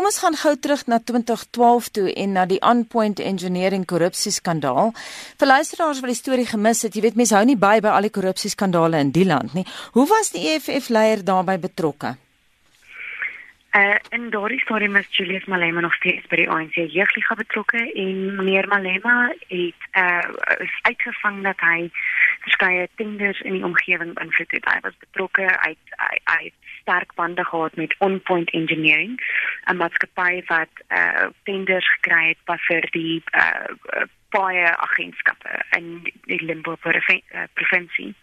kom ons gaan gou terug na 2012 toe en na die Onpoint Engineering korrupsieskandaal. Vir luisteraars wat die storie gemis het, jy weet mense hou nie by by al die korrupsieskandale in die land nie. Hoe was die EFF leier daarbey betrokke? Uh, in daardie stadium is Julius Malema nog steeds by die ANC jeugliga betrokke en meneer Malema het uh, uitgevang dat hy verskeie tenders in die omgewing beïnvloed het. Hy was betrokke uit hy, hy sterk bande gehad met Onpoint Engineering, 'n maatskappy wat uh, tenders gekry het vir die uh, baie agentskappe in die Limpopo provinsie.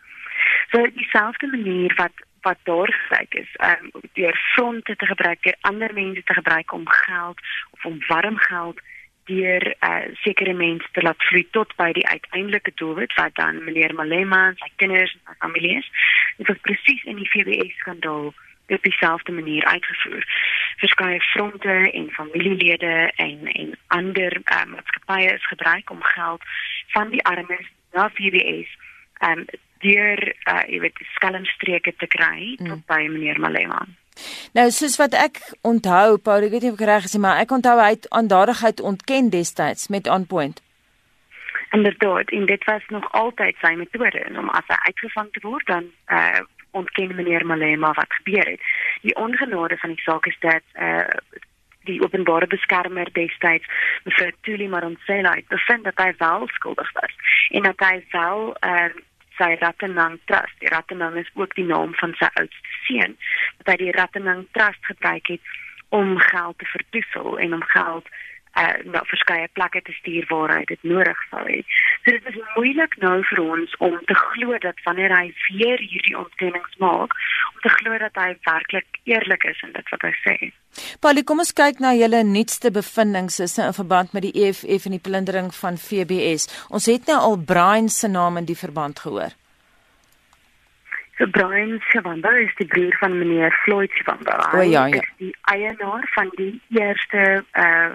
So dieselfde manier wat wat daar is um, deur fronte te gebruik deur ander mense te gebruik om geld of om warm geld deur uh, sekere mense te laat vloei tot by die uiteindelike doelwit wat dan meneer Malema sy kinders en sy familie is. Dit was presies in die FBS skandaal op dieselfde manier uitgevoer. Verskeie fronte en familielede en en ander uh, maatskappye is gebruik om geld van die armes na FBS um, deur uh, jy weet skelmstreke te kry mm. tot by meneer Malema. Nou soos wat ek onthou, Paul, ek weet nie of ek reg is nie, maar ek onthou hy het aandadigheid ontken destyds met On Point. Inderdaad, en dit was nog altyd sy metode om as hy uitgevang te word dan uh ontken meneer Malema wat gebeur het. Die ongenade van die saak is dat uh die openbare beskermer destyds mevrou Tuli Maronsela het bevind dat hy wel skuldig was en dat hy wel uh sy Rattenang Trust. Die Rattenang is ook die naam van sy oudste seun wat hy die Rattenang Trust gebruik het om geld te verdoesel en om geld uh na verskeie plekke te stuur waar hy dit nodig sou hê. So dit is moeilik nou vir ons om te glo dat wanneer hy weer hierdie ontkennings maak, om te glo dat hy werklik eerlik is in dit wat hy sê. Paulie, kom ons kyk na julle nuutste bevindinge in verband met die EFF en die plundering van FBS. Ons het nou al Brian se naam in die verband gehoor. So Brian Shavamba is die broer van meneer Floyd Shavamba. O ja, ja. Is die eienaar van die eerste uh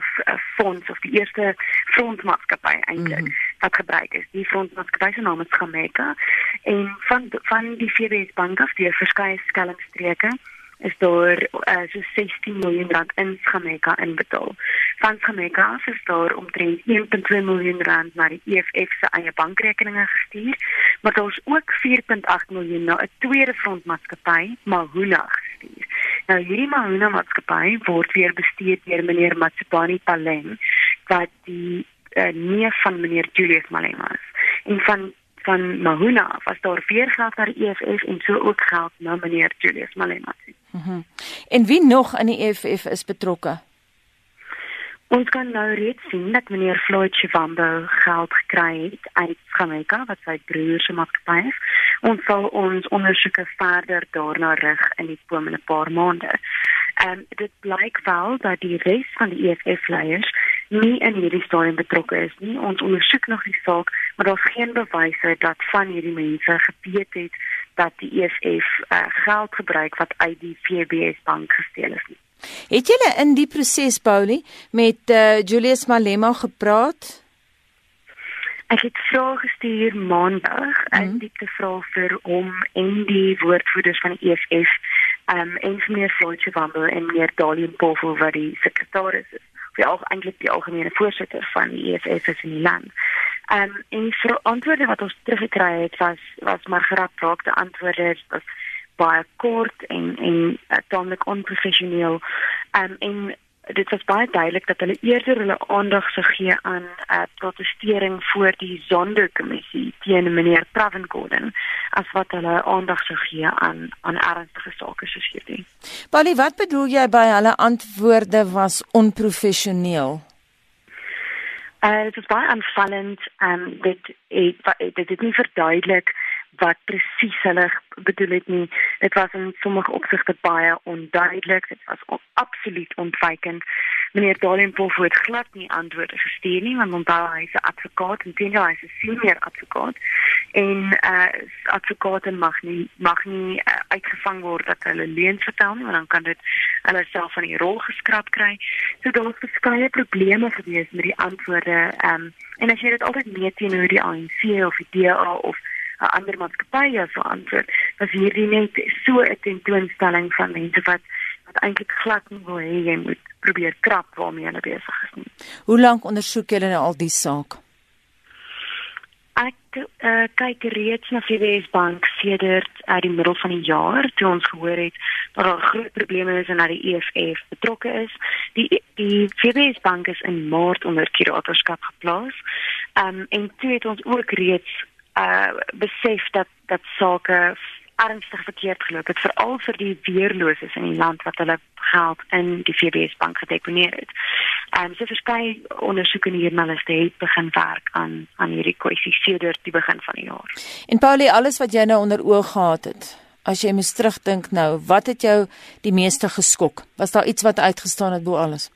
fonds of die eerste frontmaatskappy eintlik mm -hmm. wat gebruik is. Die frontmaatskappy se naam is Jamaica en van van die FBS bank af die verskeie skelmstreke is daar uh, so 16 miljoen rand in Jamaica inbetaal. Van Jamaica af is daar omtrent 1.2 miljoen rand na die EFF se eie bankrekeninge gestuur, maar daar is ook 4.8 miljoen na 'n tweede frontmaatskappy, Mahuna gestuur. Nou hierdie Mahuna maatskappy word weer bestuur deur meneer Matsipani Paleng wat die uh, neef van meneer Julius Malema is. En van van Mahuna was daar weer geld na die EFF en so ook geld na meneer Julius Malema. Mhm. Mm en wie nog aan die EFF is betrokke? Ons kan nou reeds sien dat meneer Floyd Chivambo geld gekry het uit Jamaica wat sy broer se maatskappy is. Ons sal ons ondersoeke verder daarna rig in die komende paar maande. En um, dit blyk wel dat die res van die EFF leiers nie in hierdie stadium betrokke is nie. Ons ondersoek nog die saak, maar daar's geen bewyse dat van hierdie mense geweet het dat die EFF uh, geld gebruik wat uit die FBS bank gesteel is. Nie. Het julle in die proses Paulie met uh, Julius Malema gepraat? Ek het vrae gestuur maandag, mm -hmm. het gevra vir hom en die woordvoerders van die EFF, um, en meneer Floyd Wambel en meneer Dalian Poffel wat die sekretaris is vir al eintlik die algemene voorsitter van die EFF in die land. Ehm um, en vir antwoorde wat ons teruggekry het was was maar geraakte antwoorde was baie kort en en uh, tamelik onprofessioneel. Ehm um, en dit was baie duidelik dat hulle eerder hulle aandag sou gee aan 'n uh, protestering voor die Sonderkommissie teen meneer Pravenkorden as wat hulle aandag sou gee aan aan ernstige sake soos hierdie. Bali, wat bedoel jy by hulle antwoorde was onprofessioneel? Uh, dit is baie aanvallend en um, dit het dit het nie verduidelik wat presies hulle bedoel het nie. Dit was in sommige opsigte baie onduidelik. Dit was on, absoluut ontwykend. Meneer Dalenpool het glad nie antwoorde gestuur nie, want onthou hy is 'n advokaat en teenoor hy is 'n senior advokaat en uh advokate mag nie mag nie uh, uitgevang word dat hulle leuns vertel nie, want dan kan dit hulle self van die rol geskraap kry. So daar was verskeie probleme gewees met die antwoorde. Ehm um, en as jy dit altyd meet teenoor die ANC of die DA of 'n ander maatskappy as antwoord. Was hierdie net so 'n tentoonstelling van mense wat wat eintlik glad nie wil hê jy moet probeer krap waarmee hulle besig is nie. Hoe lank ondersoek julle nou al die saak? Ek uh, kyk reeds na FBS Bank sedert uit uh, die middel van die jaar toe ons gehoor het dat daar groot probleme is en dat die EFF betrokke is. Die die FBS Bank is in Maart onder kuratorskap geplaas. Ehm um, en toe het ons ook reeds uh besef dat dat sake ernstig verkeerd geloop het veral vir die weerloses in die land wat hulle geld in die FBS bank gedeponeer het. En um, so verskeie ondersoekende joernaliste het begin werk aan aan hierdie kwessie sedert die begin van die jaar. En Paulie, alles wat jy nou onder oog gehad het, as jy mens terugdink nou, wat het jou die meeste geskok? Was daar iets wat uitgestaan het bo alles?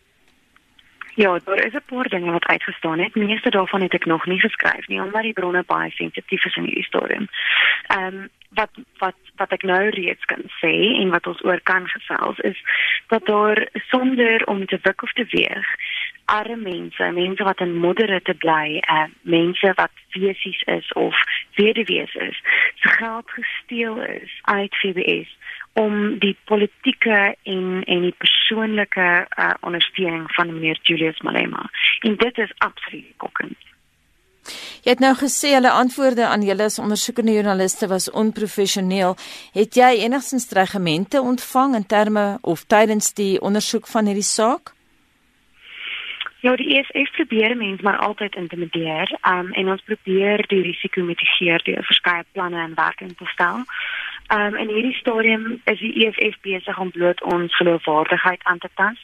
Ja, daar is 'n paar dinge wat uitgestaan het. Meeste daarvan het ek nog nie geskryf nie, omdat die bronne baie sensitief is in die storie. Ehm um, wat wat wat ek nou reeds kan sê en wat ons oor kan gesels is dat daar sonder om te wik of te weeg arme mense, mense wat in modderre te bly, uh, mense wat fisies is of weduwees is, se geld gesteel is uit FBS om die politieke en en die persoonlike uh, ondersteuning van meneer Julius Malema. En dit is absoluut kokkend. Jy het nou gesê hulle antwoorde aan julle as ondersoekende joernaliste was onprofessioneel. Het jy enigstens dreigemente ontvang in terme of tydens die ondersoek van hierdie saak? Ja, die EFF probeer mense maar altyd intimideer, um, en ons probeer die risiko mitigeer deur verskeie planne in werking te stel. Um, in hierdie stadium is die EFF besig om bloot ons geloofwaardigheid aan te tas.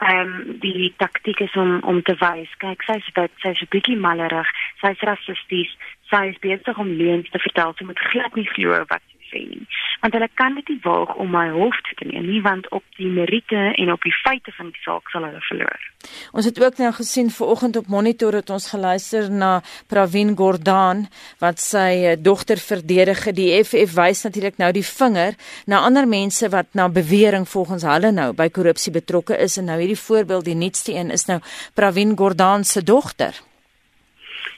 Ehm um, die taktik is om om te wys kyk sy is wat sy is 'n bietjie malerig sy is rassisties sy is besig om leuns te vertel. Sy moet glad nie glo wat sê nie want hulle kan dit nie waag om my hof te neem nie want op die meriete en op die feite van die saak sal hulle verloor. Ons het ook nou gesien vanoggend op monitor het ons geluister na Pravin Gordhan wat sy eh, dogter verdedig die FF wys natuurlik nou die vinger na ander mense wat na bewering volgens hulle nou by korrupsie betrokke is. En nou hierdie voorbeeld die nuutste een is nou Pravin Gordhan se dogter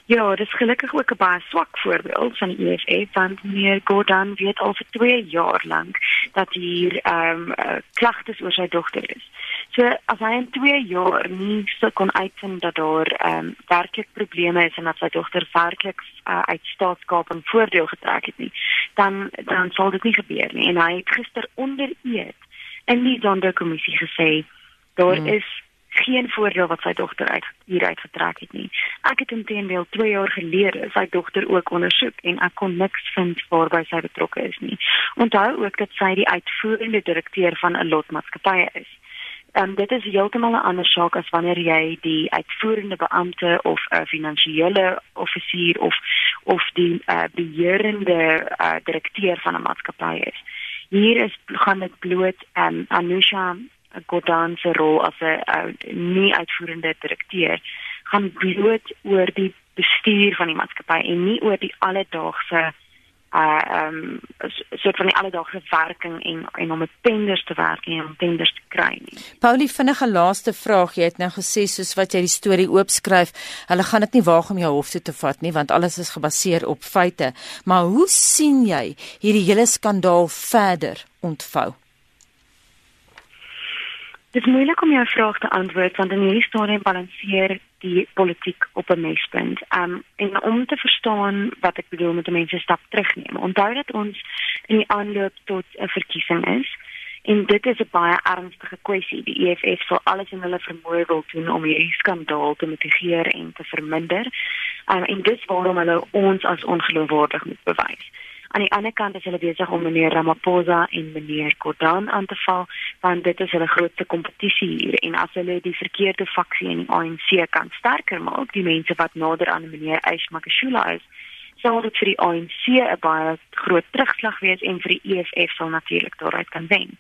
Ja, dit is gelukkig ook 'n baie swak voorbeeld van die EFF want meneer Gordon weet al vir 2 jaar lank dat hier ehm um, uh, klagtes oor sy dogter is. So as hy in 2 jaar nie so kon uitvind dat daar ehm um, werklik probleme is en dat sy dogter werklik uh, uit staatskaping voordeel getrek het nie, dan dan sal dit nie gebeur nie. En hy het gister onder eed in die sonderkommissie gesê daar hmm. is geen voordeel wat sy dogter uit hieruit getrek het nie. Ek het intendeel 2 jaar gelede sy dogter ook ondersoek en ek kon niks vind waarby sy betrokke is nie. Onthou ook dat sy die uitvoerende direkteur van 'n lotmaatskappy is. En um, dit is heeltemal 'n ander saak as wanneer jy die uitvoerende beampte of 'n finansiële offisier of of die uh, beheerende uh, direkteur van 'n maatskappy is. Hier is gaan dit bloot um, Anusha Gordon se rol as 'n nie uitvoerende direkteur gaan bloot oor die bestuur van die maatskappy en nie oor die alledaagse uh um soort van die alledaagse werking en en om met tenders te werk en om tenders te kry nie. Paulie vinnige laaste vraag, jy het nou gesê soos wat jy die storie oopskryf, hulle gaan dit nie waag om jou hof toe te vat nie want alles is gebaseer op feite. Maar hoe sien jy hierdie hele skandaal verder ontvou? Dit is moeilik om jou vraag te antwoord want in hierdie stadium balanseer die politiek op 'n mespunt. Um en om te verstaan wat ek bedoel met 'n mens se stap terugneem. Onthou dat ons in die aanloop tot 'n verkiesing is en dit is 'n baie ernstige kwessie. Die EFF sal alles in hulle vermoë wil doen om hierdie skandaal te mitigeer en te verminder. Um en dis waarom hulle ons as ongeloofwaardig moet bewys. Aan die ander kant is hulle besig om meneer Ramaphosa en meneer Gordhan aan te val, want dit is hulle grootste kompetisie hier en as hulle die verkeerde faksie in die ANC kan sterker maak, die mense wat nader aan meneer Ishmakashula is, sou dit vir die ANC 'n baie groot terugslag wees en vir die EFF sal natuurlik daaruit kan wen.